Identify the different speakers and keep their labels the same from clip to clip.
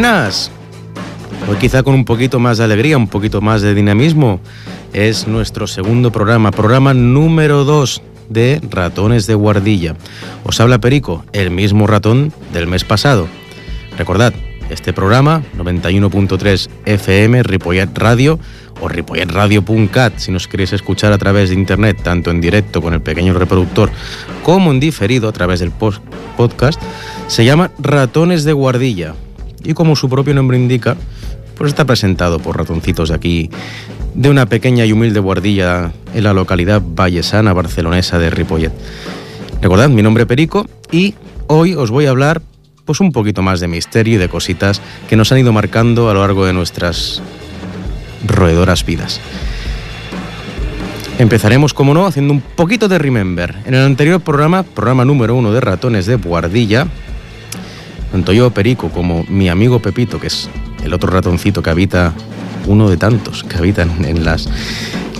Speaker 1: buenas. Hoy quizá con un poquito más de alegría, un poquito más de dinamismo. Es nuestro segundo programa, programa número 2 de Ratones de Guardilla. Os habla Perico, el mismo ratón del mes pasado. Recordad, este programa, 91.3 FM, Ripollet Radio o ripolletradio.cat si nos queréis escuchar a través de internet, tanto en directo con el pequeño reproductor como en diferido a través del podcast, se llama Ratones de Guardilla y como su propio nombre indica, pues está presentado por ratoncitos de aquí, de una pequeña y humilde guardilla en la localidad vallesana barcelonesa de Ripollet. Recordad, mi nombre es Perico y hoy os voy a hablar pues un poquito más de misterio y de cositas que nos han ido marcando a lo largo de nuestras roedoras vidas. Empezaremos, como no, haciendo un poquito de Remember. En el anterior programa, programa número uno de ratones de Guardilla, tanto yo, Perico, como mi amigo Pepito, que es el otro ratoncito que habita, uno de tantos que habitan en las,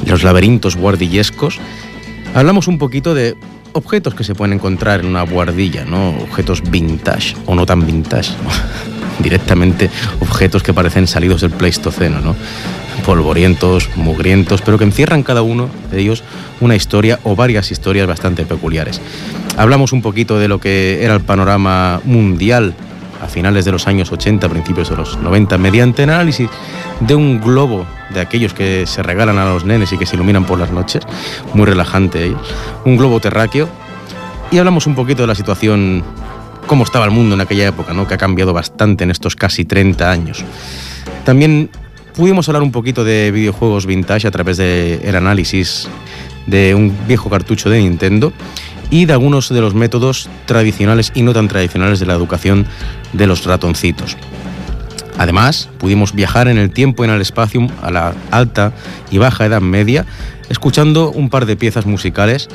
Speaker 1: los laberintos guardillescos, hablamos un poquito de objetos que se pueden encontrar en una guardilla, ¿no? Objetos vintage o no tan vintage, directamente objetos que parecen salidos del Pleistoceno, ¿no? Polvorientos, mugrientos, pero que encierran cada uno de ellos una historia o varias historias bastante peculiares. Hablamos un poquito de lo que era el panorama mundial a finales de los años 80, principios de los 90, mediante el análisis de un globo de aquellos que se regalan a los nenes y que se iluminan por las noches, muy relajante ellos, un globo terráqueo, y hablamos un poquito de la situación, cómo estaba el mundo en aquella época, ¿no? que ha cambiado bastante en estos casi 30 años. También pudimos hablar un poquito de videojuegos vintage a través del análisis de un viejo cartucho de Nintendo y de algunos de los métodos tradicionales y no tan tradicionales de la educación de los ratoncitos. Además, pudimos viajar en el tiempo y en el espacio a la alta y baja Edad Media, escuchando un par de piezas musicales,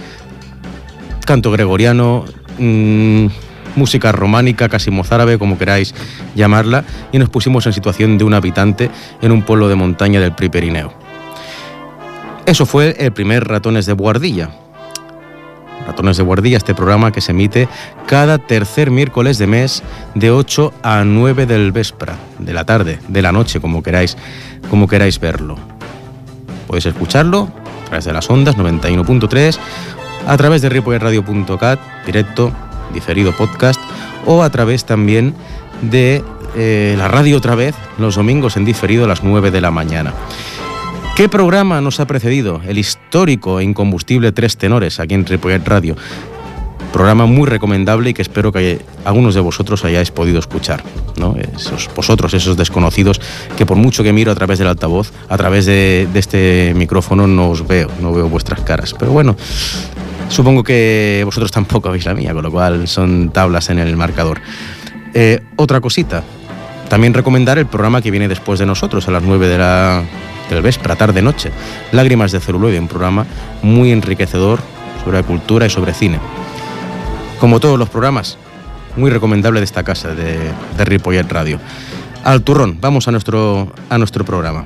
Speaker 1: canto gregoriano, mmm, música románica, casi mozárabe, como queráis llamarla, y nos pusimos en situación de un habitante en un pueblo de montaña del Priperineo. Eso fue el primer Ratones de Guardilla, Ratones de Guardilla, este programa que se emite cada tercer miércoles de mes de 8 a 9 del véspera, de la tarde, de la noche, como queráis, como queráis verlo. Podéis escucharlo a través de las ondas 91.3, a través de ripollerradio.cat, directo, diferido podcast, o a través también de eh, la radio otra vez, los domingos en diferido a las 9 de la mañana. ¿Qué programa nos ha precedido? El histórico e incombustible Tres Tenores, aquí en Ripollet Radio. Programa muy recomendable y que espero que algunos de vosotros hayáis podido escuchar. ¿no? Esos, vosotros, esos desconocidos, que por mucho que miro a través del altavoz, a través de, de este micrófono no os veo, no veo vuestras caras. Pero bueno, supongo que vosotros tampoco veis la mía, con lo cual son tablas en el marcador. Eh, otra cosita, también recomendar el programa que viene después de nosotros, a las 9 de la, del Véspera, tarde-noche. Lágrimas de celuloide, un programa muy enriquecedor sobre cultura y sobre cine. Como todos los programas, muy recomendable de esta casa, de, de Radio. Al turrón, vamos a nuestro, a nuestro programa.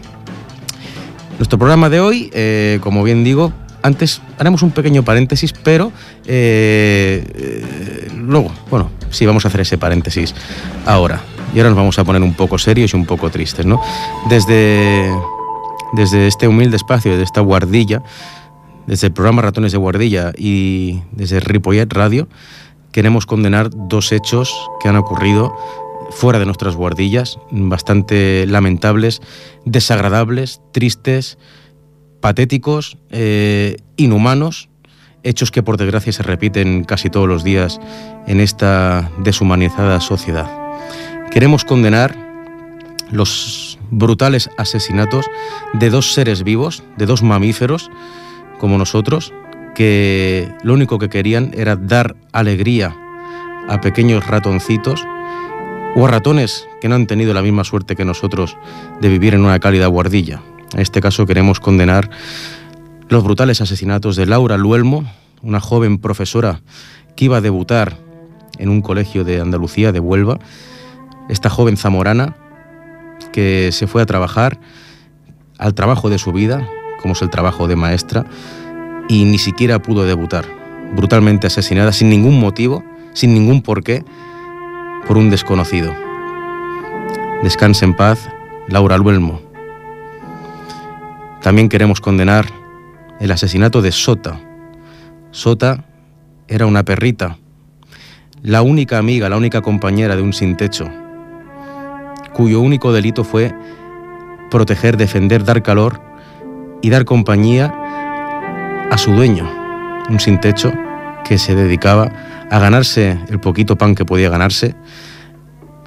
Speaker 1: Nuestro programa de hoy, eh, como bien digo, antes haremos un pequeño paréntesis, pero eh, eh, luego, bueno, sí, vamos a hacer ese paréntesis ahora. Y ahora nos vamos a poner un poco serios y un poco tristes, ¿no? Desde desde este humilde espacio, desde esta guardilla, desde el programa Ratones de Guardilla y desde Ripollet Radio, queremos condenar dos hechos que han ocurrido fuera de nuestras guardillas, bastante lamentables, desagradables, tristes, patéticos, eh, inhumanos, hechos que por desgracia se repiten casi todos los días en esta deshumanizada sociedad. Queremos condenar los brutales asesinatos de dos seres vivos, de dos mamíferos como nosotros, que lo único que querían era dar alegría a pequeños ratoncitos o a ratones que no han tenido la misma suerte que nosotros de vivir en una cálida guardilla. En este caso queremos condenar los brutales asesinatos de Laura Luelmo, una joven profesora que iba a debutar en un colegio de Andalucía, de Huelva. Esta joven zamorana que se fue a trabajar al trabajo de su vida, como es el trabajo de maestra, y ni siquiera pudo debutar. Brutalmente asesinada sin ningún motivo, sin ningún porqué, por un desconocido. Descanse en paz, Laura Luelmo. También queremos condenar el asesinato de Sota. Sota era una perrita, la única amiga, la única compañera de un sin techo, cuyo único delito fue proteger, defender, dar calor y dar compañía a su dueño, un sin techo que se dedicaba a ganarse el poquito pan que podía ganarse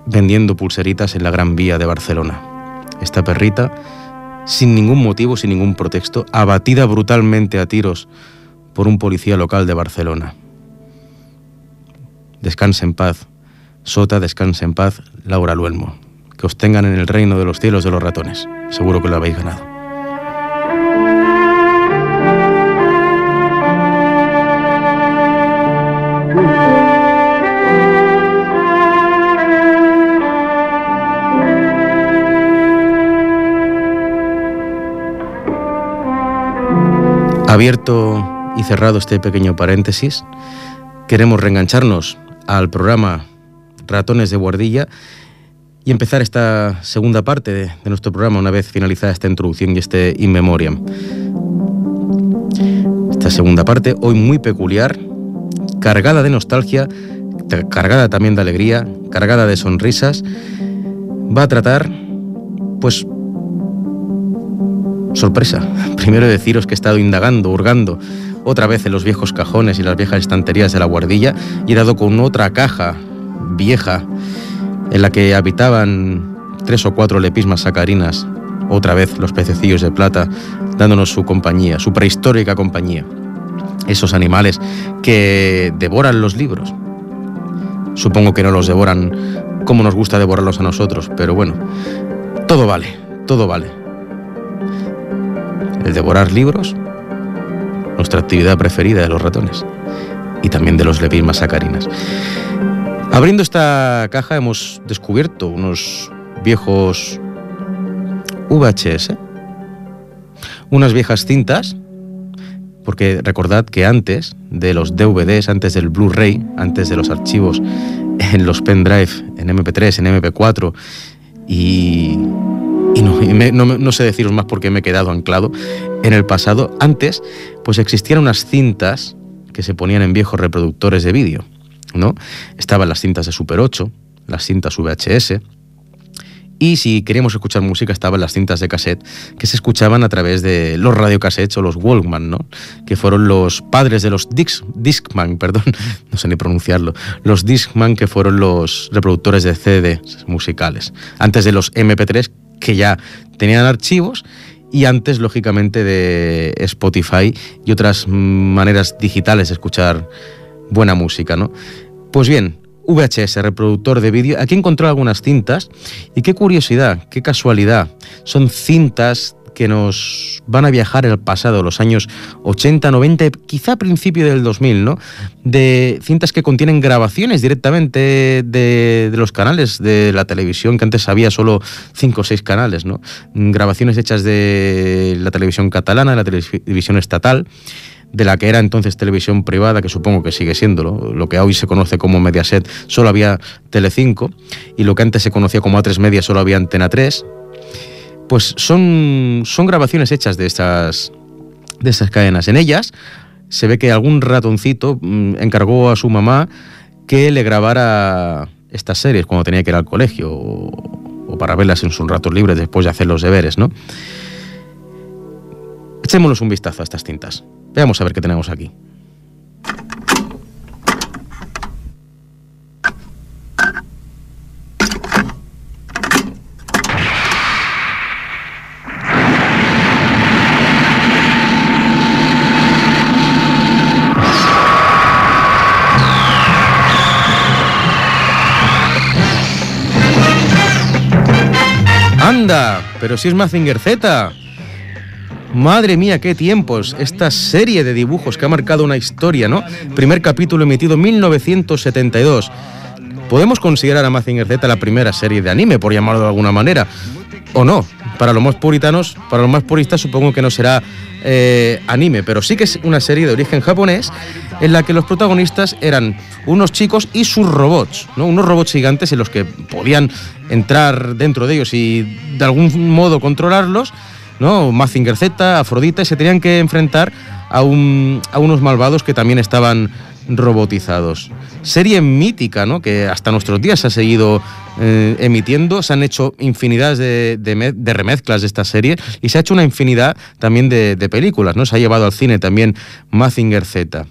Speaker 1: vendiendo pulseritas en la Gran Vía de Barcelona. Esta perrita, sin ningún motivo, sin ningún pretexto, abatida brutalmente a tiros por un policía local de Barcelona. Descanse en paz, Sota, descanse en paz, Laura Luelmo. Que os tengan en el reino de los cielos de los ratones. Seguro que lo habéis ganado. Abierto y cerrado este pequeño paréntesis, queremos reengancharnos al programa Ratones de Guardilla y empezar esta segunda parte de, nuestro programa una vez finalizada esta introducción y este In Memoriam. Esta segunda parte, hoy muy peculiar, cargada de nostalgia, cargada también de alegría, cargada de sonrisas, va a tratar, pues, sorpresa. Primero deciros que he estado indagando, hurgando otra vez en los viejos cajones y las viejas estanterías de la guardilla y he dado con otra caja vieja en la que habitaban tres o cuatro lepismas sacarinas, otra vez los pececillos de plata, dándonos su compañía, su prehistórica compañía. Esos animales que devoran los libros. Supongo que no los devoran como nos gusta devorarlos a nosotros, pero bueno, todo vale, todo vale el devorar libros, nuestra actividad preferida de los ratones y también de los lepismas sacarinas. Abriendo esta caja hemos descubierto unos viejos VHS, unas viejas cintas, porque recordad que antes de los DVDs, antes del Blu-ray, antes de los archivos en los pendrive, en MP3, en MP4 y y no, sé deciros más porque me he quedado anclado en el pasado. Antes, pues existían unas cintas que se ponían en viejos reproductores de vídeo, ¿no? Estaban las cintas de Super 8, las cintas VHS, y si queríamos escuchar música estaban las cintas de cassette que se escuchaban a través de los radiocassettes o los Walkman, ¿no? Que fueron los padres de los Discman, perdón, no sé ni pronunciarlo, los Discman que fueron los reproductores de CD musicales, antes de los MP3 que ya tenían archivos y antes, lógicamente, de Spotify y otras maneras digitales de escuchar buena música, ¿no? Pues bien, VHS, reproductor de vídeo, aquí encontró algunas cintas y qué curiosidad, qué casualidad. Son cintas que nos van a viajar al pasado, los años 80, 90, quizá principio del 2000, ¿no? De cintas que contienen grabaciones directamente de, los canales de la televisión, que antes había solo cinco o seis canales, ¿no? Grabaciones hechas de la televisión catalana, de la televisión estatal de la que era entonces televisión privada, que supongo que sigue siendo lo que hoy se conoce como Mediaset, solo había Telecinco, y lo que antes se conocía como A3 Media solo había Antena 3, pues son, son grabaciones hechas de estas, de estas cadenas. En ellas se ve que algún ratoncito mm, encargó a su mamá que le grabara estas series cuando tenía que ir al colegio o, para verlas en sus ratos libres después de hacer los deberes, ¿no? Echémonos un vistazo a estas cintas. Veamos a ver qué tenemos aquí. Pero si es Mazinger Z. Madre mía, qué tiempos. Esta serie de dibujos que ha marcado una historia, ¿no? Primer capítulo emitido en 1972. Podemos considerar a Mazinger Z la primera serie de anime, por llamarlo de alguna manera. O no, para los más puritanos, para los más puristas supongo que no será eh, anime, pero sí que es una serie de origen japonés en la que los protagonistas eran unos chicos y sus robots, ¿no? unos robots gigantes en los que podían entrar dentro de ellos y de algún modo controlarlos, ¿no? Mazinger Z, Afrodita, y se tenían que enfrentar a, un, a unos malvados que también estaban robotizados. Serie mítica, ¿no? Que hasta nuestros días se ha seguido eh, emitiendo. Se han hecho infinidades de, remezclas de esta serie y se ha hecho una infinidad también de, películas, ¿no? Se ha llevado al cine también Mazinger Z.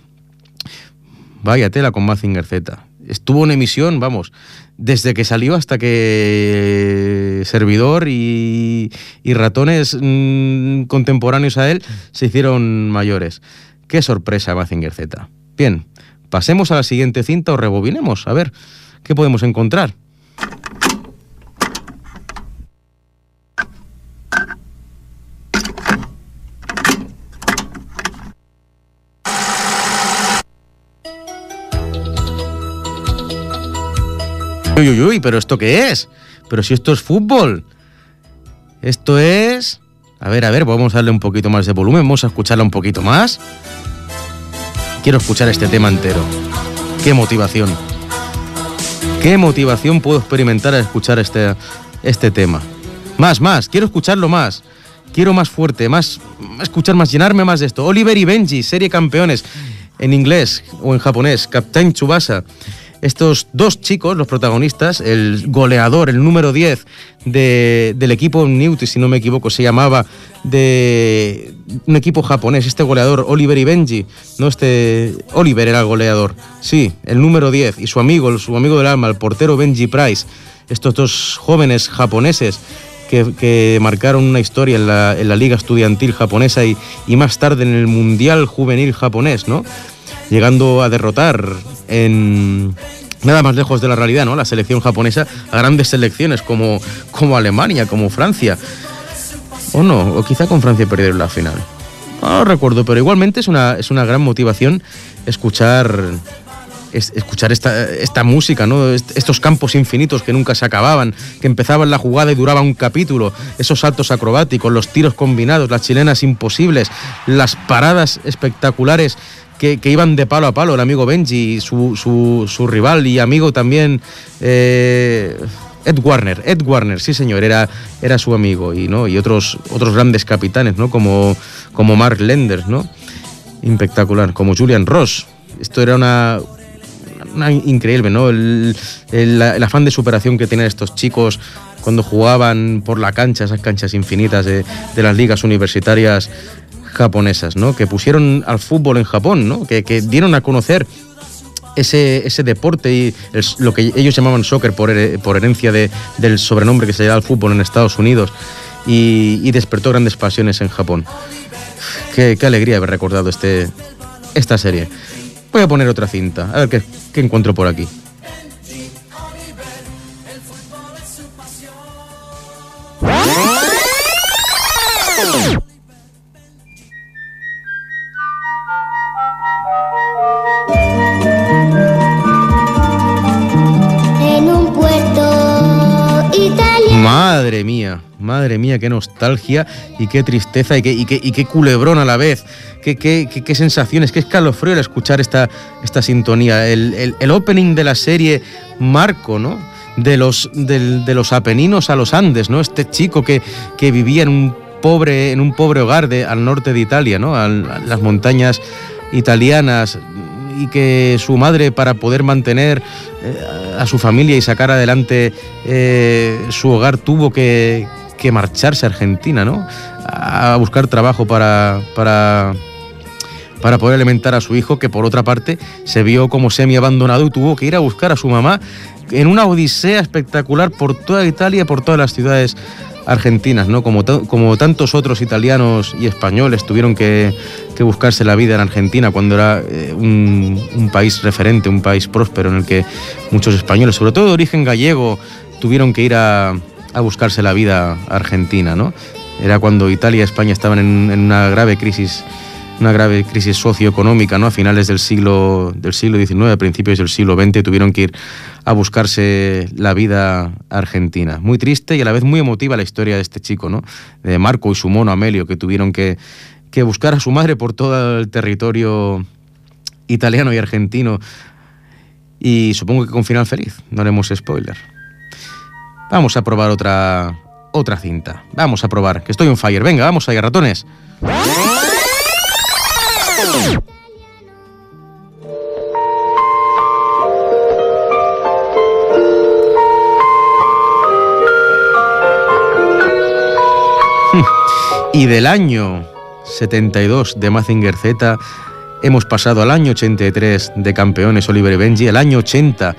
Speaker 1: Vaya tela con Mazinger Z. Estuvo en emisión, vamos, desde que salió hasta que Servidor y, ratones mm, contemporáneos a él se hicieron mayores. Qué sorpresa Mazinger Z. Bien, pasemos a la siguiente cinta o rebobinemos, a ver qué podemos encontrar. Uy, uy, uy, pero ¿esto qué es? Pero si esto es fútbol. Esto es... A ver, a ver, vamos a darle un poquito más de volumen, vamos a escucharla un poquito más. Quiero escuchar este tema entero. Qué motivación. Qué motivación puedo experimentar al escuchar este, este tema. Más, más, quiero escucharlo más. Quiero más fuerte, más escuchar más, llenarme más de esto. Oliver y Benji, serie campeones en inglés o en japonés, Captain Tsubasa. Estos dos chicos, los protagonistas, el goleador, el número 10 del equipo Newt, si no me equivoco, se llamaba de un equipo japonés, este goleador, Oliver y Benji, ¿no? Este Oliver era el goleador, sí, el número 10, y su amigo, su amigo del alma, el portero Benji Price, estos dos jóvenes japoneses que, marcaron una historia en la, en la Liga Estudiantil japonesa y, y, más tarde en el Mundial Juvenil japonés, ¿no? llegando a derrotar en nada más lejos de la realidad, ¿no? La selección japonesa a grandes selecciones como, como Alemania, como Francia. O no, o quizá con Francia perdieron la final. No recuerdo, pero igualmente es una, es una gran motivación escuchar escuchar esta, esta, música, ¿no? estos campos infinitos que nunca se acababan, que empezaban la jugada y duraba un capítulo, esos saltos acrobáticos, los tiros combinados, las chilenas imposibles, las paradas espectaculares que, iban de palo a palo, el amigo Benji, su, su, rival y amigo también. Eh, Ed Warner, Ed Warner, sí señor, era, era su amigo y, ¿no? y otros, otros grandes capitanes, ¿no? como, como Mark Lenders, ¿no? Espectacular, como Julian Ross. Esto era una, increíble, ¿no? El, afán de superación que tenían estos chicos cuando jugaban por la cancha, esas canchas infinitas de, de las ligas universitarias japonesas, ¿no? Que pusieron al fútbol en Japón, ¿no? Que, dieron a conocer ese, ese deporte y lo que ellos llamaban soccer por, por herencia de, del sobrenombre que se llama al fútbol en Estados Unidos y, despertó grandes pasiones en Japón. Qué, alegría haber recordado este, esta serie. Voy a poner otra cinta, a ver qué, qué encuentro por aquí. Madre mía, madre mía, qué nostalgia y qué tristeza y qué, culebrón a la vez. Qué, sensaciones, qué escalofrío al escuchar esta, sintonía. El, opening de la serie Marco, ¿no? De los, de los Apeninos a los Andes, ¿no? Este chico que, vivía en un pobre, hogar de, al norte de Italia, ¿no? las montañas italianas y que su madre para poder mantener eh, a su familia y sacar adelante eh, su hogar tuvo que, marcharse a Argentina, ¿no? A buscar trabajo para, para, para poder alimentar a su hijo, que por otra parte se vio como semi abandonado y tuvo que ir a buscar a su mamá en una odisea espectacular por toda Italia, por todas las ciudades argentinas, ¿no? Como, como tantos otros italianos y españoles tuvieron que, buscarse la vida en Argentina cuando era eh, un, país referente, un país próspero en el que muchos españoles, sobre todo de origen gallego, tuvieron que ir a, buscarse la vida a Argentina, ¿no? Era cuando Italia y España estaban en, una grave crisis una grave crisis socioeconómica, ¿no? A finales del siglo, del siglo XIX, a principios del siglo XX, tuvieron que ir a buscarse la vida argentina. Muy triste y a la vez muy emotiva la historia de este chico, ¿no? De Marco y su mono Amelio, que tuvieron que, que buscar a su madre por todo el territorio italiano y argentino. Y supongo que con final feliz, no haremos spoiler. Vamos a probar otra, otra cinta. Vamos a probar, que estoy on fire. Venga, vamos allá, ratones. Y del año 72 de Mazinger Z hemos pasado al año 83 de Campeones Oliver y Benji, el año 80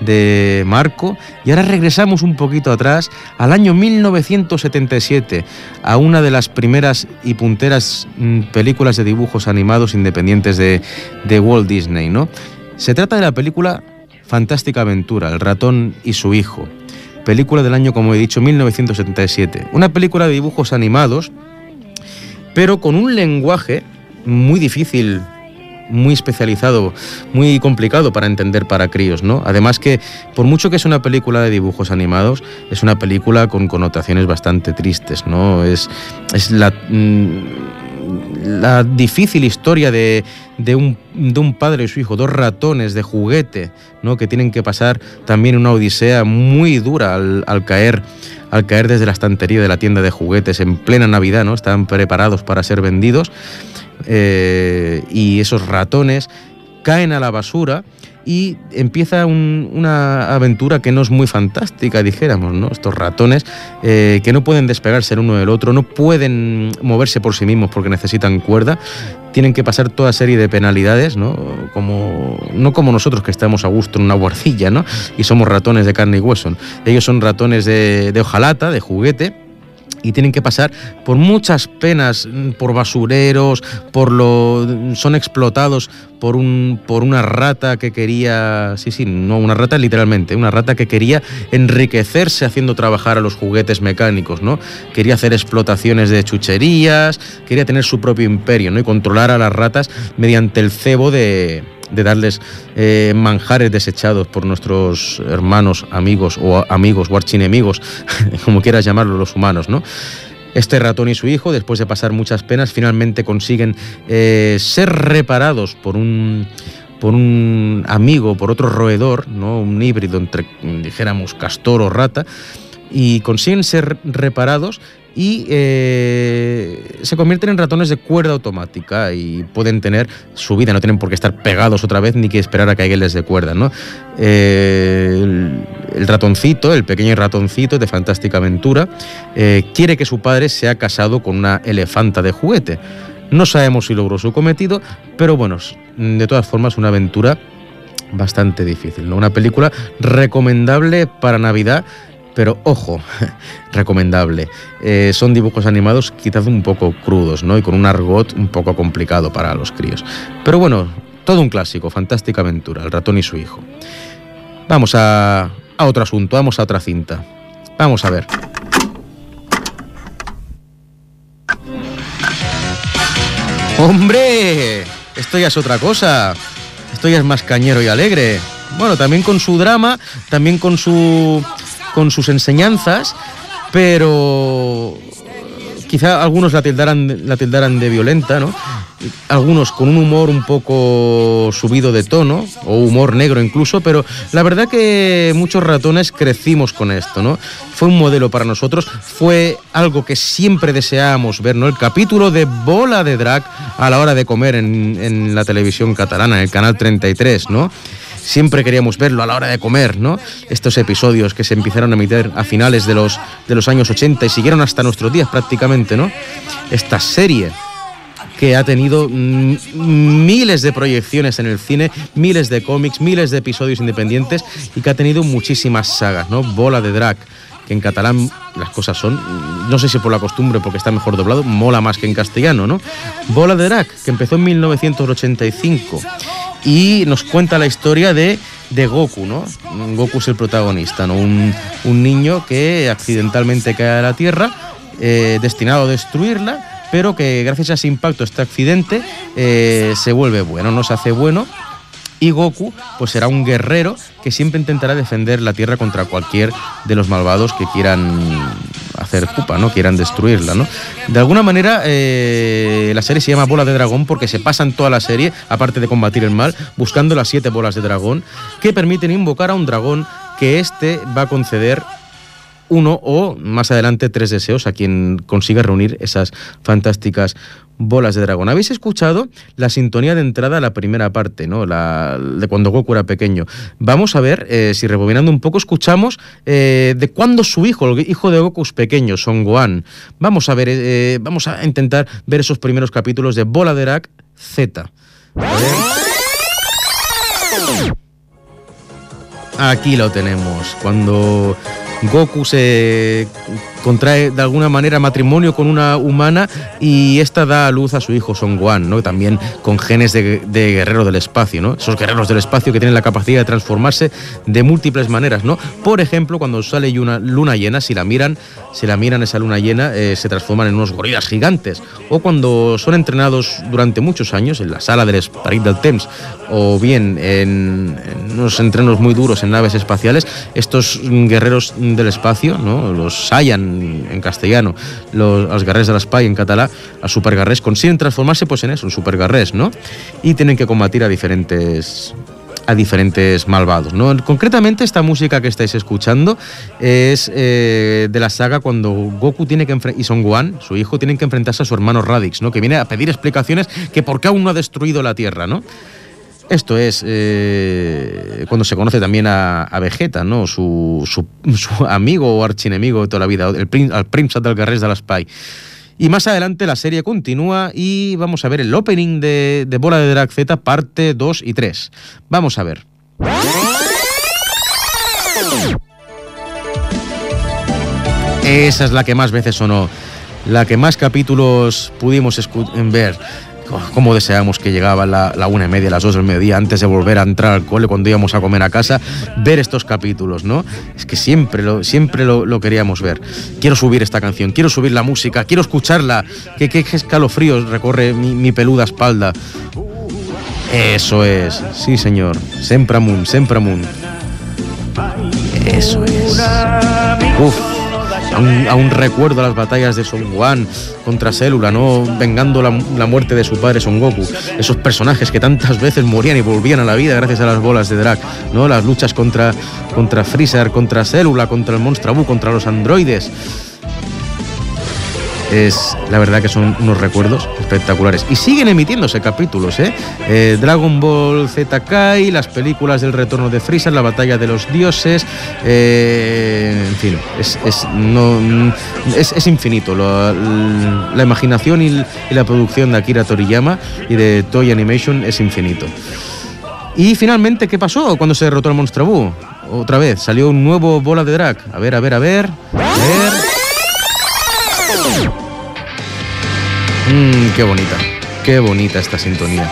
Speaker 1: de Marco y ahora regresamos un poquito atrás al año 1977 a una de las primeras y punteras mm, películas de dibujos animados independientes de, de Walt Disney, ¿no? Se trata de la película Fantástica Aventura, El ratón y su hijo. Película del año, como he dicho, 1977. Una película de dibujos animados, pero con un lenguaje muy difícil muy especializado, muy complicado para entender para críos, ¿no? Además que, por mucho que es una película de dibujos animados, es una película con connotaciones bastante tristes, ¿no? Es, es la, mm, la difícil historia de, de, un, de, un, padre y su hijo, dos ratones de juguete, ¿no? Que tienen que pasar también una odisea muy dura al, al caer al caer desde la estantería de la tienda de juguetes en plena Navidad, ¿no? Están preparados para ser vendidos eh, y esos ratones caen a la basura y empieza una aventura que no es muy fantástica, dijéramos, ¿no? Estos ratones eh, que no pueden despegarse el uno del otro, no pueden moverse por sí mismos porque necesitan cuerda, tienen que pasar toda serie de penalidades, ¿no? Como, no como nosotros que estamos a gusto en una guardilla, ¿no? Y somos ratones de carne y hueso. Ellos son ratones de, de hojalata, de juguete y tienen que pasar por muchas penas, mm, por basureros, por lo son explotados por un por una rata que quería, sí, sí, no una rata literalmente, una rata que quería enriquecerse haciendo trabajar a los juguetes mecánicos, ¿no? Quería hacer explotaciones de chucherías, quería tener su propio imperio, ¿no? y controlar a las ratas mediante el cebo de de darles eh, manjares desechados por nuestros hermanos, amigos o amigos o archinemigos, como quieras llamarlo los humanos, ¿no? Este ratón y su hijo, después de pasar muchas penas, finalmente consiguen eh, ser reparados por un, por un amigo, por otro roedor, ¿no? un híbrido entre, dijéramos, castor o rata, y consiguen ser reparados y eh, se convierten en ratones de cuerda automática y pueden tener su vida, no tienen por qué estar pegados otra vez ni que esperar a que alguien les de cuerda. ¿no? Eh, el, ratoncito, el pequeño ratoncito de Fantástica Aventura, eh, quiere que su padre sea casado con una elefanta de juguete. No sabemos si logró su cometido, pero bueno, de todas formas una aventura bastante difícil. ¿no? Una película recomendable para Navidad pero ojo, recomendable. Eh, son dibujos animados quizás un poco crudos, ¿no? Y con un argot un poco complicado para los críos. Pero bueno, todo un clásico, fantástica aventura, el ratón y su hijo. Vamos a, a otro asunto, vamos a otra cinta. Vamos a ver. ¡Hombre! Esto ya es otra cosa. Esto ya es más cañero y alegre. Bueno, también con su drama, también con su con sus enseñanzas, pero quizá algunos la tildaran, la tildaran de violenta, ¿no? Algunos con un humor un poco subido de tono, o humor negro incluso, pero la verdad que muchos ratones crecimos con esto, ¿no? Fue un modelo para nosotros, fue algo que siempre deseábamos ver, ¿no? El capítulo de Bola de Drag a la hora de comer en, en la televisión catalana, en el canal 33, ¿no? Siempre queríamos verlo a la hora de comer, ¿no? Estos episodios que se empezaron a emitir a finales de los, de los años 80 y siguieron hasta nuestros días prácticamente, ¿no? Esta serie que ha tenido miles de proyecciones en el cine, miles de cómics, miles de episodios independientes y que ha tenido muchísimas sagas, ¿no? Bola de Drag, que en catalán las cosas son, no sé si por la costumbre, porque está mejor doblado, mola más que en castellano, ¿no? Bola de Drag, que empezó en 1985 y nos cuenta la historia de, de Goku, ¿no? Goku es el protagonista, ¿no? Un, un niño que accidentalmente cae a la Tierra, eh, destinado a destruirla, pero que gracias a ese impacto, este accidente, eh, se vuelve bueno, no se hace bueno y Goku pues será un guerrero que siempre intentará defender la Tierra contra cualquier de los malvados que quieran hacer pupa, ¿no? Quieran destruirla, ¿no? De alguna manera eh, la serie se llama Bola de Dragón porque se pasan toda la serie, aparte de combatir el mal, buscando las siete bolas de dragón que permiten invocar a un dragón que éste va a conceder uno o más adelante tres deseos a quien consiga reunir esas fantásticas bolas de dragón. ¿Habéis escuchado la sintonía de entrada a la primera parte, ¿no? La, de cuando Goku era pequeño? Vamos a ver eh, si rebobinando un poco escuchamos eh, de cuándo su hijo, el hijo de Goku es pequeño, Son Gohan. Vamos a ver, eh, vamos a intentar ver esos primeros capítulos de Bola de Drag Z. Aquí lo tenemos. Cuando Goku se contrae de alguna manera matrimonio con una humana y esta da a luz a su hijo Son Gohan, ¿no? También con genes de, guerrero del espacio, ¿no? Esos guerreros del espacio que tienen la capacidad de transformarse de múltiples maneras, ¿no? Por ejemplo, cuando sale una luna llena, si la miran, si la miran esa luna llena, eh, se transforman en unos gorilas gigantes. O cuando son entrenados durante muchos años en la sala del Sparit del Temps, o bien en, unos entrenos muy duros en naves espaciales, estos guerreros del espacio, ¿no? Los Saiyan en, castellano, los, guerreros de la Spy en catalán, a supergarrés, consiguen transformarse pues en eso, en supergarrés, ¿no? Y tienen que combatir a diferentes a diferentes malvados. ¿no? Concretamente, esta música que estáis escuchando es eh, de la saga cuando Goku tiene que y Son Gohan, su hijo, tienen que enfrentarse a su hermano Radix, ¿no? que viene a pedir explicaciones que por qué aún no ha destruido la Tierra. ¿no? Esto es eh, cuando se conoce también a, Vegeta, ¿no? Su, amigo o archienemigo de toda la vida, el, el Príncipe del Guerrero de la Spy. Y más adelante la serie continúa y vamos a ver el opening de, de Bola de Drag Z, parte 2 y 3. Vamos a ver. Esa es la que más veces sonó, la que más capítulos pudimos ver. Cómo deseamos que llegaba la, una y media, las dos del mediodía, antes de volver a entrar al cole, cuando íbamos a comer a casa, ver estos capítulos, ¿no? Es que siempre lo, siempre lo, queríamos ver. Quiero subir esta canción, quiero subir la música, quiero escucharla. Qué, qué, escalofríos recorre mi, peluda espalda. Eso es, sí señor. Sempramun, Sempramun. Eso es. Uf a un recuerdo las batallas de Son Gohan contra Célula, ¿no? vengando la, muerte de su padre Son Goku. Esos personajes que tantas veces morían y volvían a la vida gracias a las bolas de Drag, ¿no? las luchas contra, contra Freezer, contra Célula, contra el Monstruo contra los androides es la verdad que son unos recuerdos espectaculares. Y siguen emitiéndose capítulos, ¿eh? eh Dragon Ball Z Kai, las películas del retorno de Freezer, la batalla de los dioses, eh, en fin, es, es, no, es, infinito. la imaginación y, la producción de Akira Toriyama y de Toy Animation es infinito. Y finalmente, ¿qué pasó cuando se derrotó al Monstruo Otra vez, salió un nuevo bola de drag. A ver, a ver, a ver. A ver. Mmm, qué bonita, qué bonita esta sintonía.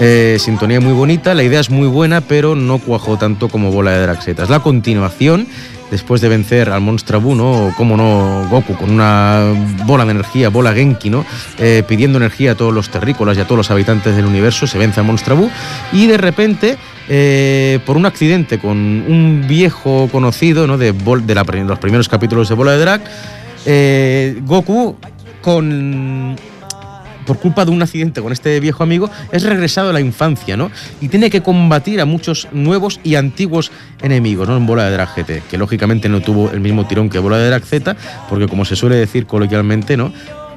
Speaker 1: Eh, sintonía muy bonita, la idea es muy buena, pero no cuajó tanto como Bola de Draxeta. Es la continuación, después de vencer al Monstruo ¿no? Como no, Goku con una bola de energía, bola Genki, ¿no? Eh, pidiendo energía a todos los terrícolas y a todos los habitantes del universo, se vence al Monstruo y de repente eh, por un accidente con un viejo conocido ¿no? de, de los primeros capítulos de Bola de Drag, Goku con por culpa de un accidente con este viejo amigo, es regresado a la infancia, ¿no? Y tiene que combatir a muchos nuevos y antiguos enemigos, ¿no? En Bola de Drag GT, que lógicamente no tuvo el mismo tirón que Bola de Drag Z, porque como se suele decir coloquialmente, ¿no?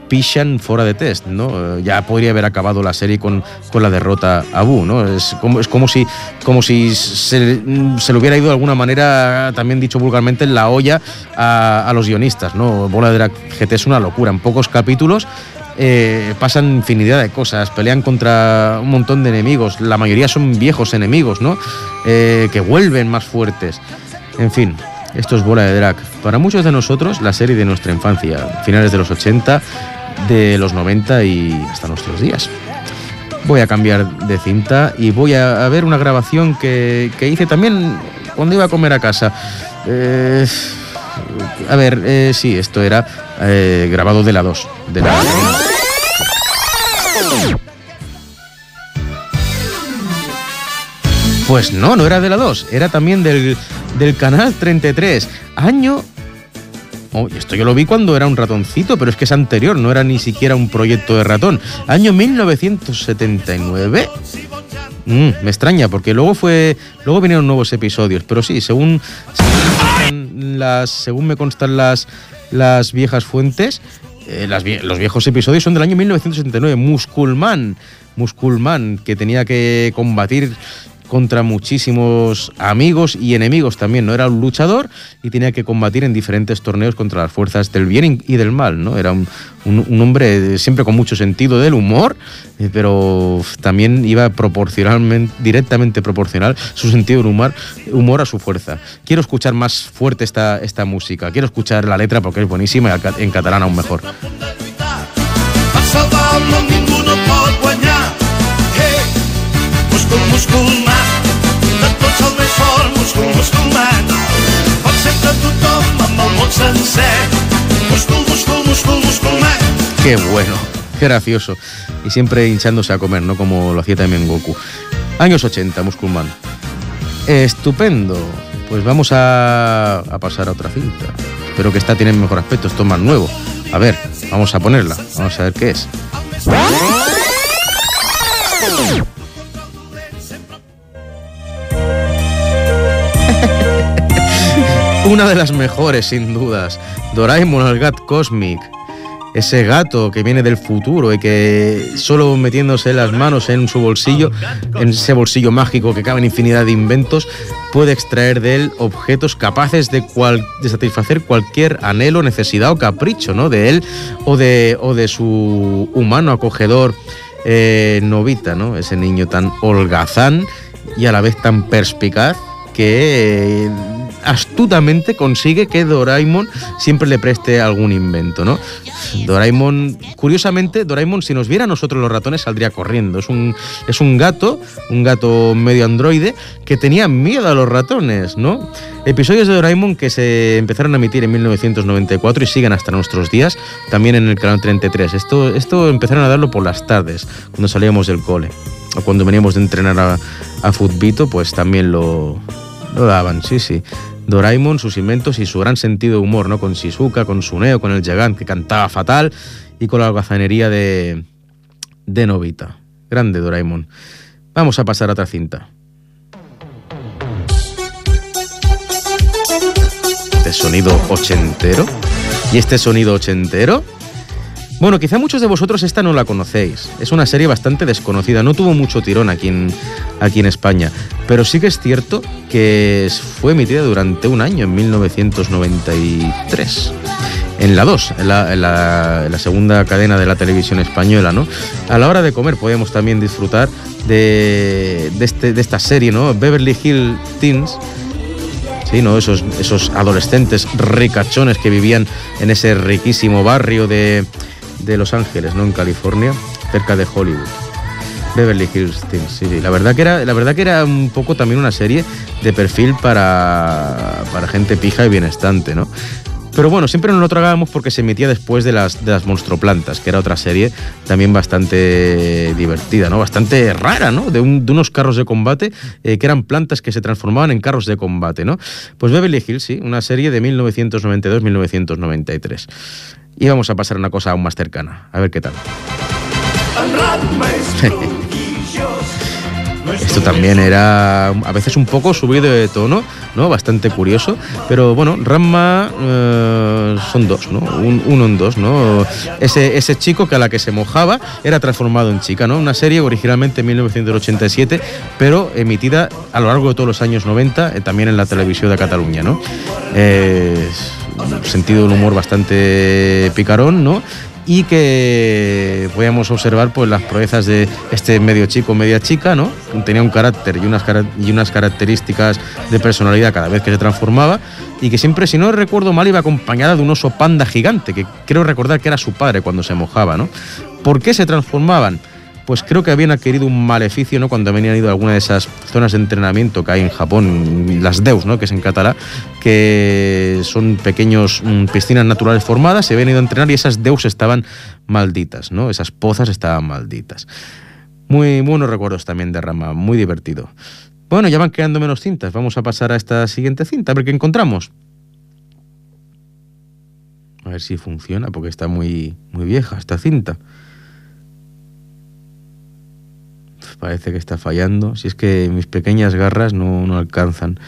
Speaker 1: Pishan fuera de test, ¿no? Ya podría haber acabado la serie con, con la derrota a Bu, ¿no? Es como, es como si, como si se, le hubiera ido de alguna manera, también dicho vulgarmente, en la olla a, los guionistas, ¿no? Bola de Drag GT es una locura, en pocos capítulos eh, pasan infinidad de cosas, pelean contra un montón de enemigos, la mayoría son viejos enemigos, ¿no? Eh, que vuelven más fuertes. En fin, esto es Bola de Drag. Para muchos de nosotros, la serie de nuestra infancia, finales de los 80, de los 90 y hasta nuestros días. Voy a cambiar de cinta y voy a, ver una grabación que, hice también cuando iba a comer a casa. Eh, A ver, eh, sí, esto era eh, grabado de la 2. De la... Pues no, no era de la 2, era también del, del canal 33. Año Oh, esto yo lo vi cuando era un ratoncito, pero es que es anterior, no era ni siquiera un proyecto de ratón. Año 1979. Mm, me extraña, porque luego fue. Luego vinieron nuevos episodios. Pero sí, según. Según, las, según me constan las, las viejas fuentes. Eh, los viejos episodios son del año 1979. Musculman. Musculman, que tenía que combatir contra muchísimos amigos y enemigos también, ¿no? Era un luchador y tenía que combatir en diferentes torneos contra las fuerzas del bien y del mal, ¿no? Era un, hombre siempre con mucho sentido del humor, eh, pero también iba proporcionalmente, directamente proporcional su sentido del humor, humor a su fuerza. Quiero escuchar más fuerte esta, esta música, quiero escuchar la letra porque es buenísima y en catalán aún mejor. Qué bueno, qué gracioso. Y siempre hinchándose a comer, ¿no? Como lo hacía también Goku. Años 80, Musculman. Estupendo. Pues vamos a, a pasar a otra cinta. Espero que esta tiene mejor aspecto, esto es más nuevo. A ver, vamos a ponerla. Vamos a ver qué es. Una de las mejores, sin dudas. Doraemon, el Gat Cosmic. Ese gato que viene del futuro y que solo metiéndose las manos en su bolsillo, en ese bolsillo mágico que cabe en infinidad de inventos, puede extraer de él objetos capaces de, satisfacer cualquier anhelo, necesidad o capricho, ¿no? De él o de, o de su humano acogedor eh, Novita, ¿no? Ese niño tan holgazán y a la vez tan perspicaz que astutamente consigue que Doraemon siempre le preste algún invento, ¿no? Doraemon, curiosamente, Doraemon si nos viera a nosotros los ratones saldría corriendo. Es un, es un gato, un gato medio androide, que tenía miedo a los ratones, ¿no? Episodios de Doraemon que se empezaron a emitir en 1994 y siguen hasta nuestros días, también en el canal 33. Esto, esto empezaron a darlo por las tardes, cuando salíamos del cole. O cuando veníamos de entrenar a, a pues también lo, lo daban, sí, sí. Doraemon, sus inventos y su gran sentido de humor, ¿no? Con Shizuka, con Suneo, con el Gigant que cantaba fatal y con la algazanería de, de Novita. Grande Doraemon. Vamos a pasar a otra cinta. Este sonido ochentero. Y este sonido ochentero bueno, quizá muchos de vosotros esta no la conocéis. Es una serie bastante desconocida, no tuvo mucho tirón aquí en, aquí en España, pero sí que es cierto que fue emitida durante un año, en 1993. En la 2, en la, segunda cadena de la televisión española, ¿no? A la hora de comer podíamos también disfrutar de, este, de esta serie, ¿no? Beverly Hill Teens, Sí, ¿no? esos, esos adolescentes ricachones que vivían en ese riquísimo barrio de, de Los Ángeles, ¿no? En California, cerca de Hollywood. Beverly Hills sí, sí. La verdad que era, la verdad que era un poco también una serie de perfil para, para gente pija y bienestante, ¿no? Pero bueno, siempre nos lo tragábamos porque se emitía después de las, de las Monstroplantas, que era otra serie también bastante divertida, ¿no? Bastante rara, ¿no? De, unos carros de combate eh, que eran plantas que se transformaban en carros de combate, ¿no? Pues Beverly Hills, sí, una serie de 1992-1993. Y vamos a pasar a una cosa aún más cercana. A ver qué tal. Esto también era a veces un poco subido de tono, ¿no? Bastante curioso. Pero bueno, Ramma eh, son dos, ¿no? uno en dos, ¿no? Ese, ese chico que a la que se mojaba era transformado en chica, ¿no? Una serie originalmente en 1987, pero emitida a lo largo de todos los años 90, eh, también en la televisión de Cataluña, ¿no? Sentido del humor bastante picarón, ¿no? y que podíamos observar pues las proezas de este medio chico, media chica, ¿no? Tenía un carácter y unas, y unas características de personalidad cada vez que se transformaba y que siempre, si no recuerdo mal, iba acompañada de un oso panda gigante, que creo recordar que era su padre cuando se mojaba, ¿no? ¿Por qué se transformaban? Pues creo que habían adquirido un maleficio, ¿no? Cuando habían ido a alguna de esas zonas de entrenamiento que hay en Japón, las DEUS, ¿no? Que es en catalán, que son pequeños mm, piscinas naturales formadas, se habían ido a entrenar y esas DEUS estaban malditas, ¿no? Esas pozas estaban malditas. Muy buenos recuerdos también de Rama, muy divertido. Bueno, ya van quedando menos cintas. Vamos a pasar a esta siguiente cinta, a ver qué encontramos. A ver si funciona, porque está muy, muy vieja esta cinta. Parece que está fallando. Si es que mis pequeñas garras no, no alcanzan,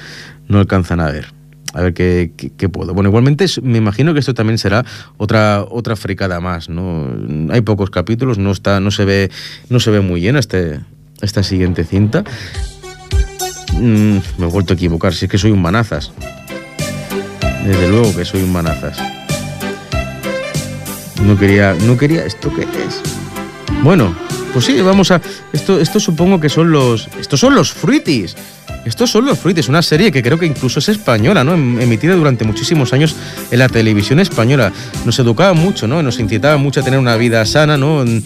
Speaker 1: no alcanzan a ver. A ver qué, puedo. Bueno, igualmente me imagino que esto también será otra, otra fricada más, ¿no? Hay pocos capítulos, no está, no se ve, no se ve muy bien este, esta siguiente cinta. Mm, me he vuelto a equivocar, si es que soy un manazas. Desde luego que soy un manazas. No quería, no quería, ¿esto qué es? Bueno, pues sí, vamos a, esto, esto supongo que son los, estos son los fruitis. Estos son los fruitis, una serie que creo que incluso es española, ¿no? Em, emitida durante muchísimos años en la televisión española. Nos educaba mucho, ¿no? Nos incitaba mucho a tener una vida sana, ¿no? en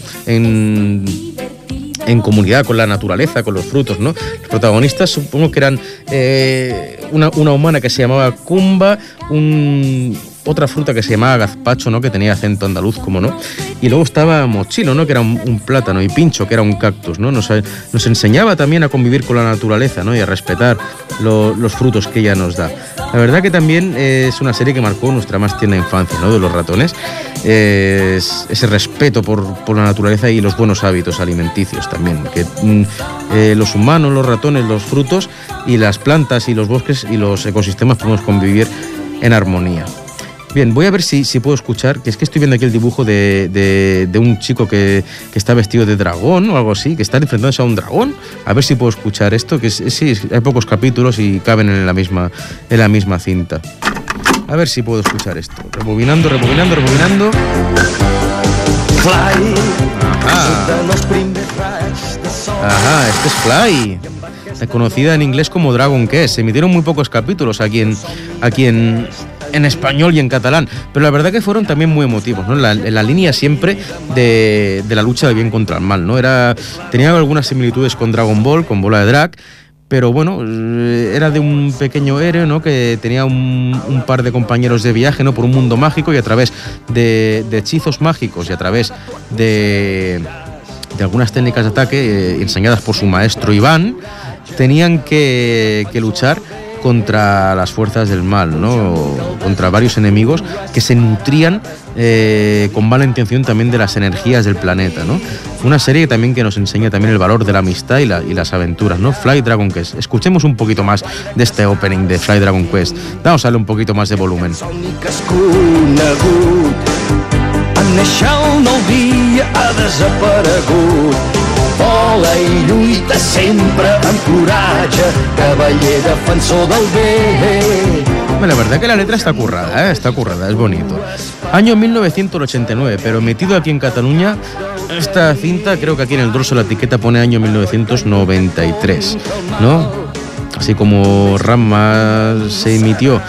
Speaker 1: en comunidad con la naturaleza, con los frutos, ¿no? Los protagonistas supongo que eran eh, una, una, humana que se llamaba Kumba, un, otra fruta que se llamaba gazpacho, ¿no? Que tenía acento andaluz, como no. Y luego estaba mochilo, ¿no? Que era un, plátano y pincho, que era un cactus, ¿no? Nos, enseñaba también a convivir con la naturaleza, ¿no? Y a respetar los frutos que ella nos da. La verdad que también es una serie que marcó nuestra más tierna infancia, ¿no? De los ratones. ese respeto por, la naturaleza y los buenos hábitos alimenticios también. Que mm, eh, los humanos, los ratones, los frutos y las plantas y los bosques y los ecosistemas podemos convivir en armonía. Bien, voy a ver si, si puedo escuchar, que es que estoy viendo aquí el dibujo de, un chico que, está vestido de dragón o algo así, que está enfrentándose a un dragón. A ver si puedo escuchar esto, que sí, hay pocos capítulos y caben en la misma, en la misma cinta. A ver si puedo escuchar esto. Rebobinando, rebobinando, rebobinando. Fly. Ajá. este es Fly. Conocida en inglés como Dragon Quest. Se emitieron muy pocos capítulos aquí en, aquí en, en español y en catalán, pero la verdad que fueron también muy emotivos, ¿no? En la, línea siempre de, la lucha del bien contra el mal, ¿no? Era, tenía algunas similitudes con Dragon Ball, con Bola de Drag, pero bueno, eh, era de un pequeño héroe, ¿no? Que tenía un, par de compañeros de viaje, ¿no? Por un mundo mágico y a través de, hechizos mágicos y a través de, de algunas técnicas de ataque eh, enseñadas por su maestro Iván, tenían que, que luchar contra las fuerzas del mal, ¿no? contra varios enemigos que se nutrían eh, con mala intención también de las energías del planeta. ¿no? Una serie también que nos enseña también el valor de la amistad y, y las aventuras. ¿no? Fly Dragon Quest. Escuchemos un poquito más de este opening de Fly Dragon Quest. Vamos a darle un poquito más de volumen.
Speaker 2: Bé.
Speaker 1: La verdad que la letra está currada, ¿eh? está currada, es bonito. Año 1989, pero metido aquí en Cataluña, esta cinta, creo que aquí en el dorso la etiqueta pone año 1993, ¿no? Así como Rama se emitió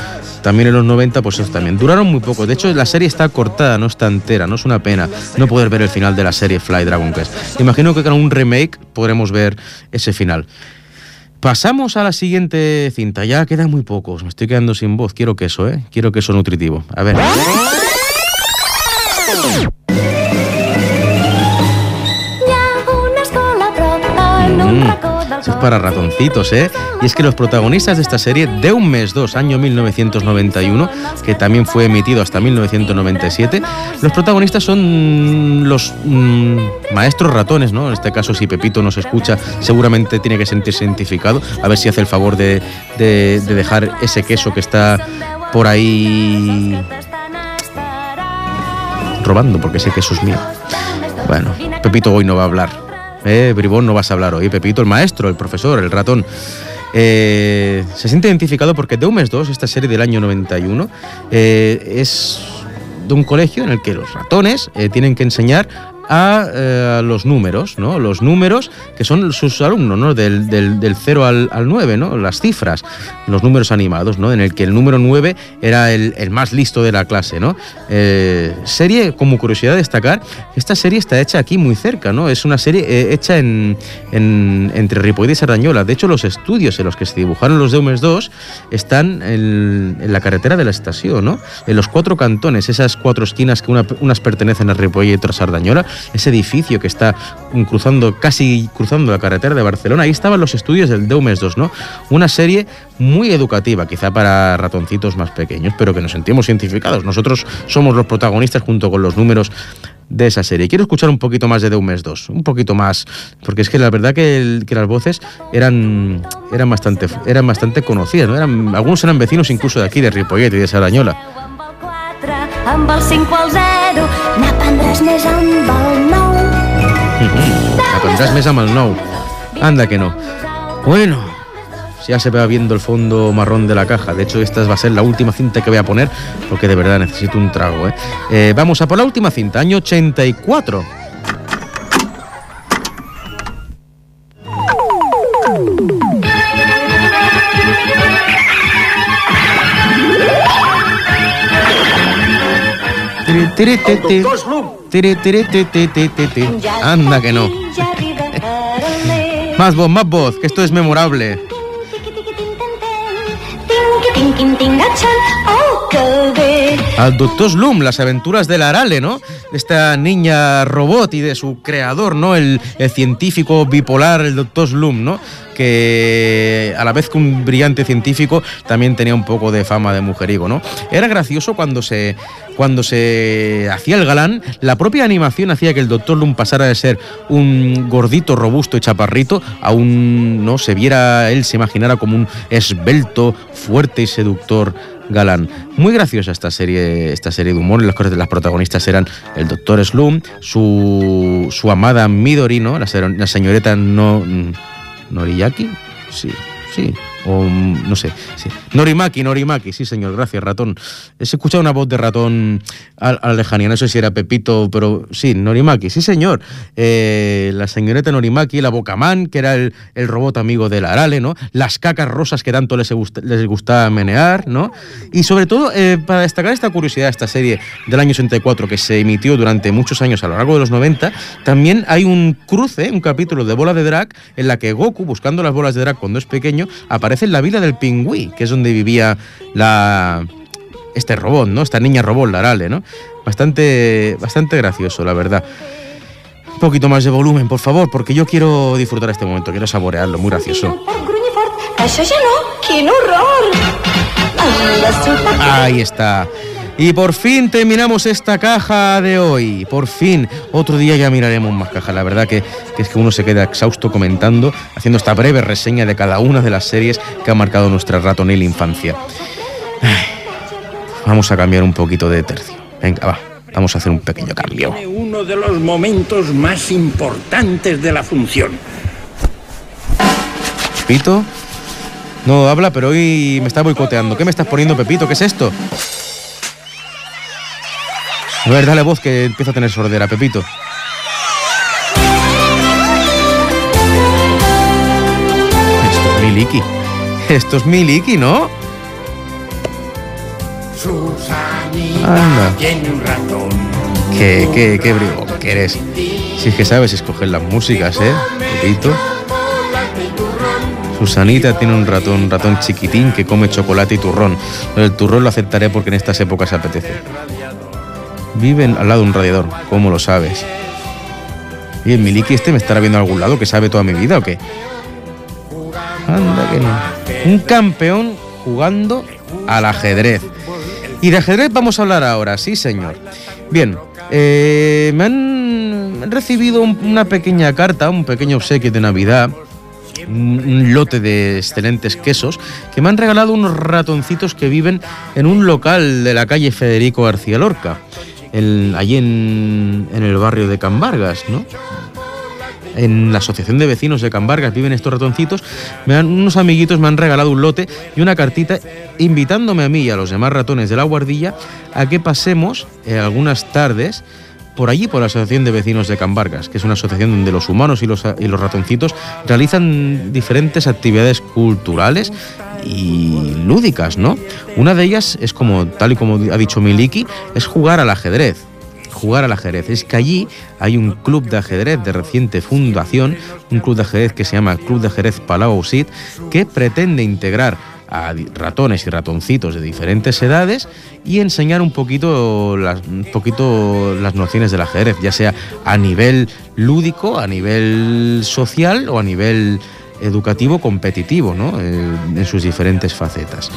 Speaker 1: también en los 90, pues eso también. Duraron muy poco. De hecho, la serie está cortada, no está entera. No es una pena no poder ver el final de la serie Fly Dragon Quest. Imagino que con un remake podremos ver ese final. Pasamos a la siguiente cinta. Ya quedan muy pocos. Me estoy quedando sin voz. Quiero queso, ¿eh? Quiero queso nutritivo. A ver. Es para ratoncitos, ¿eh? Y es que los protagonistas de esta serie, de un mes 2, año 1991, que también fue emitido hasta 1997, los protagonistas son los mm, maestros ratones, ¿no? En este caso, si Pepito nos escucha, seguramente tiene que sentirse identificado. A ver si hace el favor de, de dejar ese queso que está por ahí robando, porque ese queso es mío. Bueno, Pepito hoy no va a hablar. Eh, Bribón, no vas a hablar hoy, Pepito, el maestro, el profesor, el ratón. Eh, se siente identificado porque de un mes 2, esta serie del año 91, eh, es de un colegio en el que los ratones eh, tienen que enseñar a eh, los números, ¿no? Los números que son sus alumnos, ¿no? Del, del, 0 al, al, 9, ¿no? Las cifras, los números animados, ¿no? En el que el número 9 era el, el más listo de la clase, ¿no? Eh, serie, como curiosidad de destacar, esta serie está hecha aquí muy cerca, ¿no? Es una serie eh, hecha en, en, entre Ripoll y Sardañola. De hecho, los estudios en los que se dibujaron los Deumes 2 están en, la carretera de la estación, ¿no? En los cuatro cantones, esas cuatro esquinas que una, unas pertenecen a Ripoll y otras a Sardañola, ese edificio que está cruzando, casi cruzando la carretera de Barcelona, ahí estaban los estudios del Deumes 2, ¿no? Una serie muy educativa, quizá para ratoncitos más pequeños, pero que nos sentimos identificados. Nosotros somos los protagonistas junto con los números de esa serie. Quiero escuchar un poquito más de Deumes 2, un poquito más, porque es que la verdad que, que las voces eran, eran, bastante, eran bastante conocidas, algunos eran vecinos incluso de aquí, de Ripollet y de Sarañola. Aprendràs més amb el 9. Anda que no. Bueno, ya se va viendo el fondo marrón de la caja. De hecho, esta va a ser la última cinta que voy a poner porque de verdad necesito un trago. ¿eh? Eh, vamos a por la última cinta, año 84. Anda que no. más voz, más voz, que esto es memorable. Al Doctor Slum, las aventuras de la Arale, ¿no? Esta niña robot y de su creador, ¿no? El, el científico bipolar, el Doctor Slum, ¿no? que a la vez que un brillante científico también tenía un poco de fama de mujerigo, ¿no? Era gracioso cuando se cuando se hacía el galán, la propia animación hacía que el Doctor Loom pasara de ser un gordito, robusto y chaparrito a un, no, se viera, él se imaginara como un esbelto, fuerte y seductor galán. Muy graciosa esta serie, esta serie de humor. Las, las protagonistas eran el Doctor Slum, su, su amada Midori, ¿no? La, la señorita no Noriyaki, sí, sí, o no sé. Norimaki, Norimaki, sí señor, gracias ratón. He escuchado una voz de ratón a, la lejanía, no sé si era Pepito, pero sí, Norimaki, sí señor. Eh, la señorita Norimaki, la Bocamán, que era el, robot amigo del Arale, ¿no? Las cacas rosas que tanto les, les gustaba menear, ¿no? Y sobre todo, eh, para destacar esta curiosidad, esta serie del año 64 que se emitió durante muchos años a lo largo de los 90, también hay un cruce, un capítulo de Bola de Drag, en la que Goku, buscando las bolas de drag cuando es pequeño, aparece en la vila del pingüí, que es donde vivía la este robot, ¿no? Esta niña robot, la ¿no? Bastante, bastante gracioso, la verdad. Un poquito más de volumen, por favor, porque yo quiero disfrutar este momento, quiero saborearlo, muy gracioso. Ahí está. Y por fin terminamos esta caja de hoy. Por fin. Otro día ya miraremos más cajas. La verdad que, es que uno se queda exhausto comentando, haciendo esta breve reseña de cada una de las series que ha marcado nuestra ratonil infancia. vamos a cambiar un poquito de tercio. Venga, va. Vamos a hacer un pequeño cambio.
Speaker 3: Uno de los momentos más importantes de la función.
Speaker 1: Pepito. No habla, pero hoy me está boicoteando. ¿Qué me estás poniendo, Pepito? ¿Qué es esto? A ver, dale voz que empieza a tener sordera, Pepito. Esto es Miliki. Esto es Miliki, ¿no? Anda.
Speaker 3: tiene un ratón.
Speaker 1: Qué, qué, qué bribo que eres. Si es que sabes escoger las músicas, ¿eh? Pepito. Susanita tiene un ratón, un ratón chiquitín que come chocolate y turrón. El turrón lo aceptaré porque en estas épocas apetece. Viven al lado de un radiador, ¿cómo lo sabes? ¿Y el Miliki este me estará viendo a algún lado que sabe toda mi vida o qué? Anda que no. Un campeón jugando al ajedrez. Y de ajedrez vamos a hablar ahora, sí señor. Bien, eh, me han recibido una pequeña carta, un pequeño obsequio de Navidad, un lote de excelentes quesos, que me han regalado unos ratoncitos que viven en un local de la calle Federico García Lorca allí en, el barrio de Cambargas, ¿no? en la asociación de vecinos de Cambargas viven estos ratoncitos, me han, unos amiguitos me han regalado un lote y una cartita invitándome a mí y a los demás ratones de la guardilla a que pasemos eh, algunas tardes por allí, por la Asociación de Vecinos de Cambargas, que es una asociación donde los humanos y los ratoncitos realizan diferentes actividades culturales y lúdicas, ¿no? Una de ellas es como, tal y como ha dicho Miliki, es jugar al ajedrez jugar al ajedrez. Es que allí hay un club de ajedrez de reciente fundación, un club de ajedrez que se llama Club de Ajedrez Palau Sid, que pretende integrar a ratones y ratoncitos de diferentes edades y enseñar un poquito un poquito las nociones del ajedrez, ya sea a nivel lúdico, a nivel social o a nivel educativo competitivo, ¿no? Eh, en sus diferentes facetas.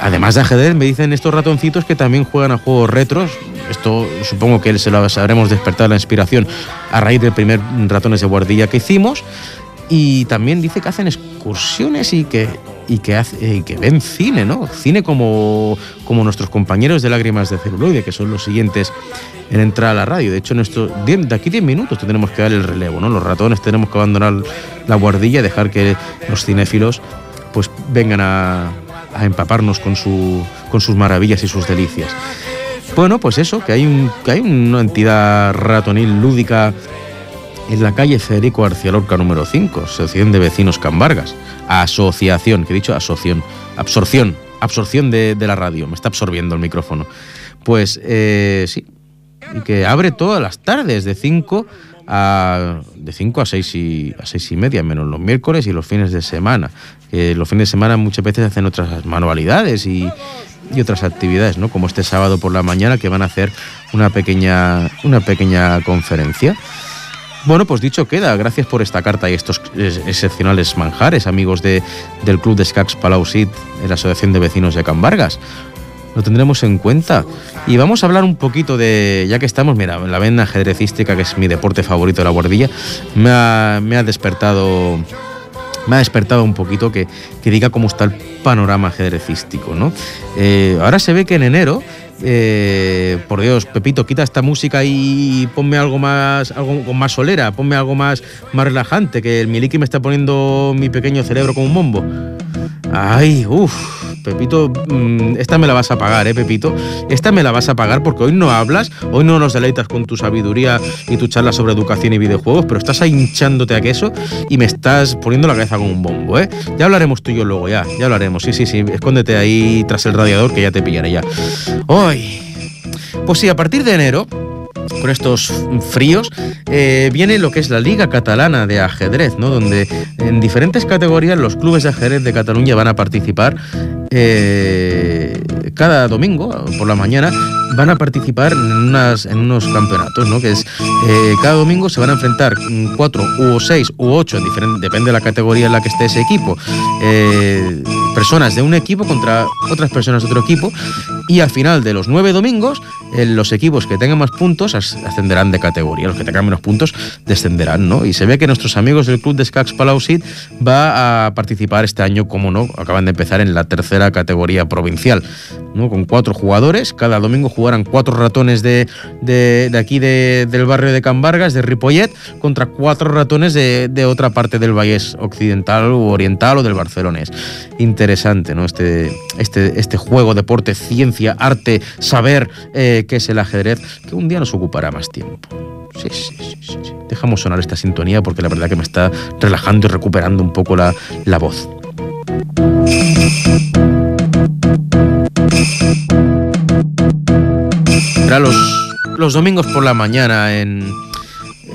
Speaker 1: Además de ajedrez, me dicen estos ratoncitos que también juegan a juegos retros. Esto supongo que se lo sabremos despertar la inspiración a raíz del primer ratones de guardilla que hicimos. Y también dice que hacen excursiones y que, y que, hace, que ven cine, ¿no? Cine como, como nuestros compañeros de Lágrimas de Celuloide, que son los siguientes en entrar a la radio. De hecho, nuestro, de aquí 10 minutos tenemos que dar el relevo, ¿no? Los ratones tenemos que abandonar la guardilla y dejar que los cinéfilos pues vengan a, a empaparnos con, su, con sus maravillas y sus delicias. Bueno, pues eso, que hay, un, que hay una entidad ratonil lúdica en la calle Federico García Lorca número 5, Asociación de Vecinos Cambargas. Asociación, que he dicho asociación, absorción, absorción de, la radio, me está absorbiendo el micrófono. Pues eh, sí, que abre todas las tardes de 5 a, de 5 a 6 y, a seis y media, menos los miércoles y los fines de semana. Que los fines de semana muchas veces hacen otras manualidades y, y otras actividades, ¿no? Como este sábado por la mañana que van a hacer una pequeña, una pequeña conferencia. Bueno, pues dicho queda, gracias por esta carta y estos excepcionales manjares, amigos de, del Club de Scacs Palau de la Asociación de Vecinos de Can Vargas lo tendremos en cuenta. Y vamos a hablar un poquito de, ya que estamos, mira, la venda ajedrecística, que es mi deporte favorito de la guardilla, me ha, me ha despertado me ha despertado un poquito que, que, diga cómo está el panorama ajedrecístico. ¿no? Eh, ahora se ve que en enero, eh, por Dios, Pepito, quita esta música y ponme algo más, algo con más solera, ponme algo más, más relajante, que el miliki me está poniendo mi pequeño cerebro como un bombo. Ay, uff, Pepito, mm, esta me la vas a pagar, ¿eh, Pepito? Esta me la vas a pagar porque hoy no hablas, hoy no nos deleitas con tu sabiduría y tu charla sobre educación y videojuegos, pero estás hinchándote a queso y me estás poniendo la cabeza con un bombo, ¿eh? Ya hablaremos tú y yo luego, ya, ya hablaremos. Sí, sí, sí, escóndete ahí tras el radiador que ya te pillaré ya. ¡Ay! Pues sí, a partir de enero con estos fríos, eh, viene lo que es la Liga Catalana de Ajedrez, ¿no? donde en diferentes categorías los clubes de ajedrez de Cataluña van a participar eh, cada domingo por la mañana van a participar en, unas, en unos campeonatos, ¿no? Que es eh, cada domingo se van a enfrentar cuatro u seis u ocho, depende de la categoría en la que esté ese equipo, eh, personas de un equipo contra otras personas de otro equipo y al final de los nueve domingos los equipos que tengan más puntos ascenderán de categoría, los que tengan menos puntos descenderán, ¿no? Y se ve que nuestros amigos del club de Scax Palausit va a participar este año, como no, acaban de empezar en la tercera categoría provincial, ¿no? Con cuatro jugadores, cada domingo jugarán cuatro ratones de, de, de aquí de, del barrio de Can Vargas, de Ripollet, contra cuatro ratones de, de otra parte del Vallés Occidental o Oriental o del Barcelonés. Interesante, ¿no? Este, este, este juego, deporte, ciencia, arte, saber eh, qué es el ajedrez, que un día nos ocupará más tiempo. Sí, sí, sí. Dejamos sonar esta sintonía porque la verdad que me está relajando y recuperando un poco la, la voz. Será los, los domingos por la mañana en,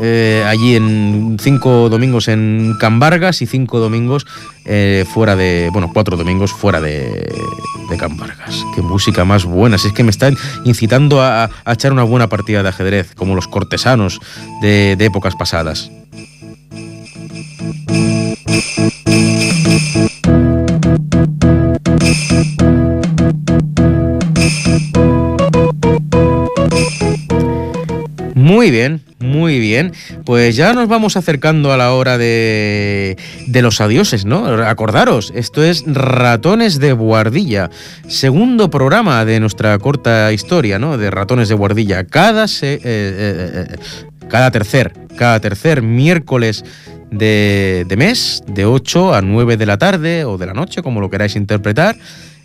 Speaker 1: eh, allí en cinco domingos en Cambargas y cinco domingos eh, fuera de, bueno, cuatro domingos fuera de, de Cambargas. Qué música más buena, si es que me están incitando a, a, echar una buena partida de ajedrez, como los cortesanos de, de épocas pasadas. Muy bien, muy bien. Pues ya nos vamos acercando a la hora de, de, los adioses, ¿no? Acordaros, esto es Ratones de Guardilla, segundo programa de nuestra corta historia, ¿no? De Ratones de Guardilla. Cada, se, eh, eh, eh, cada tercer, cada tercer miércoles de, de mes, de 8 a 9 de la tarde o de la noche, como lo queráis interpretar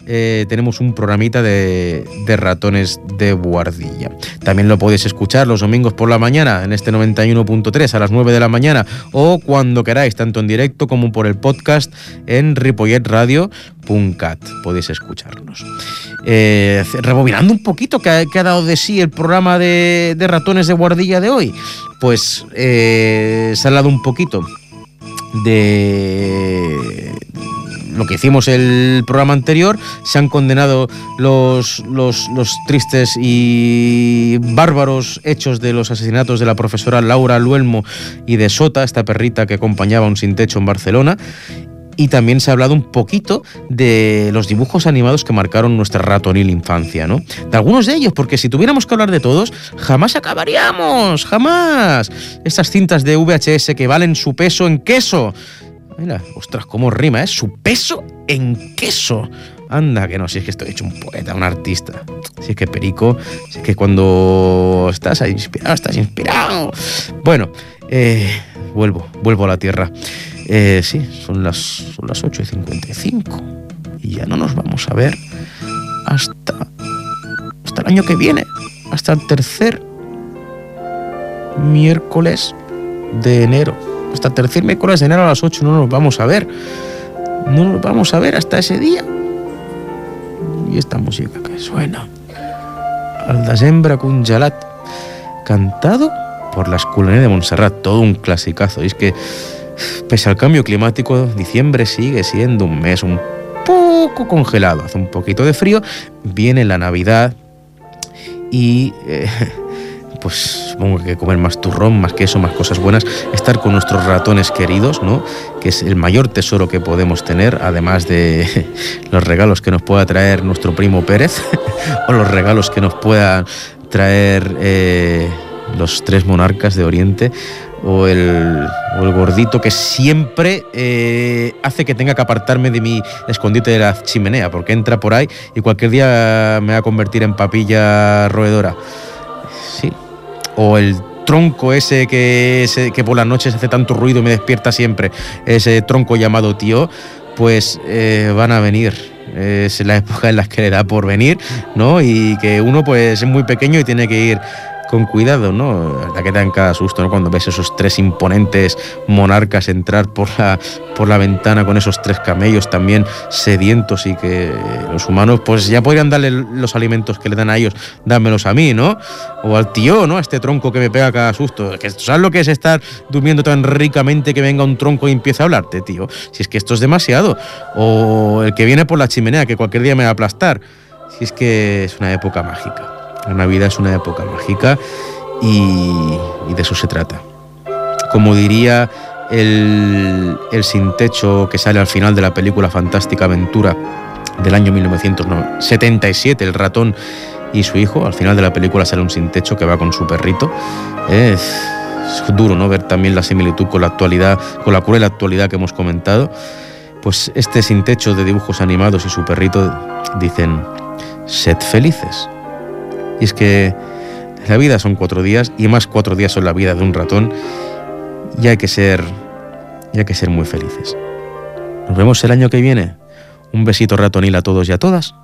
Speaker 1: eh, tenemos un programita de, ratones de guardilla. También lo podéis escuchar los domingos por la mañana en este 91.3 a las 9 de la mañana o cuando queráis, tanto en directo como por el podcast en ripolletradio.cat. Podéis escucharnos. Eh, rebobinando un poquito que ha, dado de sí el programa de, de, ratones de guardilla de hoy, pues eh, se ha hablado un poquito de lo que hicimos el programa anterior, se han condenado los, los, tristes y bárbaros hechos de los asesinatos de la profesora Laura Luelmo y de Sota, esta perrita que acompañaba un sin techo en Barcelona. Y también se ha hablado un poquito de los dibujos animados que marcaron nuestra ratonil infancia, ¿no? De algunos de ellos, porque si tuviéramos que hablar de todos, jamás acabaríamos, jamás. Estas cintas de VHS que valen su peso en queso. Mira, ostras, cómo rima, ¿eh? Su peso en queso. Anda, que no, si es que estoy hecho un poeta, un artista. Si es que Perico, si es que cuando estás inspirado, estás inspirado. Bueno, eh, vuelvo, vuelvo a la tierra. Eh, sí, son las, son las 8 y 55. Y ya no nos vamos a ver hasta, hasta el año que viene. Hasta el tercer miércoles de enero hasta el tercer miércoles de enero a las 8 no nos vamos a ver. No nos vamos a ver hasta ese día. Y esta música que suena. Al Desembra Congelat. Cantado por la Escuela de Montserrat. Todo un clasicazo. Y es que, pese al cambio climático, diciembre sigue siendo un mes un poco congelado. Hace un poquito de frío. Viene la Navidad. Y. Eh, pues supongo que comer más turrón, más queso, más cosas buenas, estar con nuestros ratones queridos, ¿no? Que es el mayor tesoro que podemos tener, además de los regalos que nos pueda traer nuestro primo Pérez, o los regalos que nos puedan traer eh, los tres monarcas de Oriente, o el, o el gordito que siempre eh, hace que tenga que apartarme de mi escondite de la chimenea, porque entra por ahí y cualquier día me va a convertir en papilla roedora. Sí, o el tronco ese que, que por las noches hace tanto ruido y me despierta siempre, ese tronco llamado tío, pues eh, van a venir. Es la época en la que le da por venir, ¿no? Y que uno pues es muy pequeño y tiene que ir con cuidado, ¿no? La que te dan cada susto, ¿no? Cuando ves esos tres imponentes monarcas entrar por la, por la ventana con esos tres camellos también sedientos y que los humanos pues ya podrían darle los alimentos que le dan a ellos, dámelos a mí, ¿no? O al tío, ¿no? A este tronco que me pega cada susto. ¿Sabes lo que es estar durmiendo tan ricamente que venga un tronco y empiece a hablarte, tío? Si es que esto es demasiado. O el que viene por la chimenea, que cualquier día me va a aplastar. Si es que es una época mágica. La Navidad es una época mágica y, de eso se trata. Como diría el, el, sin techo que sale al final de la película Fantástica Aventura del año 1977, el ratón y su hijo, al final de la película sale un sin techo que va con su perrito. Es, es duro ¿no? ver también la similitud con la actualidad, con la cruel actualidad que hemos comentado. Pues este sin techo de dibujos animados y su perrito dicen, sed felices. Y es que la vida son cuatro días y más cuatro días son la vida de un ratón y hay que ser, y hay que ser muy felices. Nos vemos el año que viene. Un besito ratonil a todos y a todas.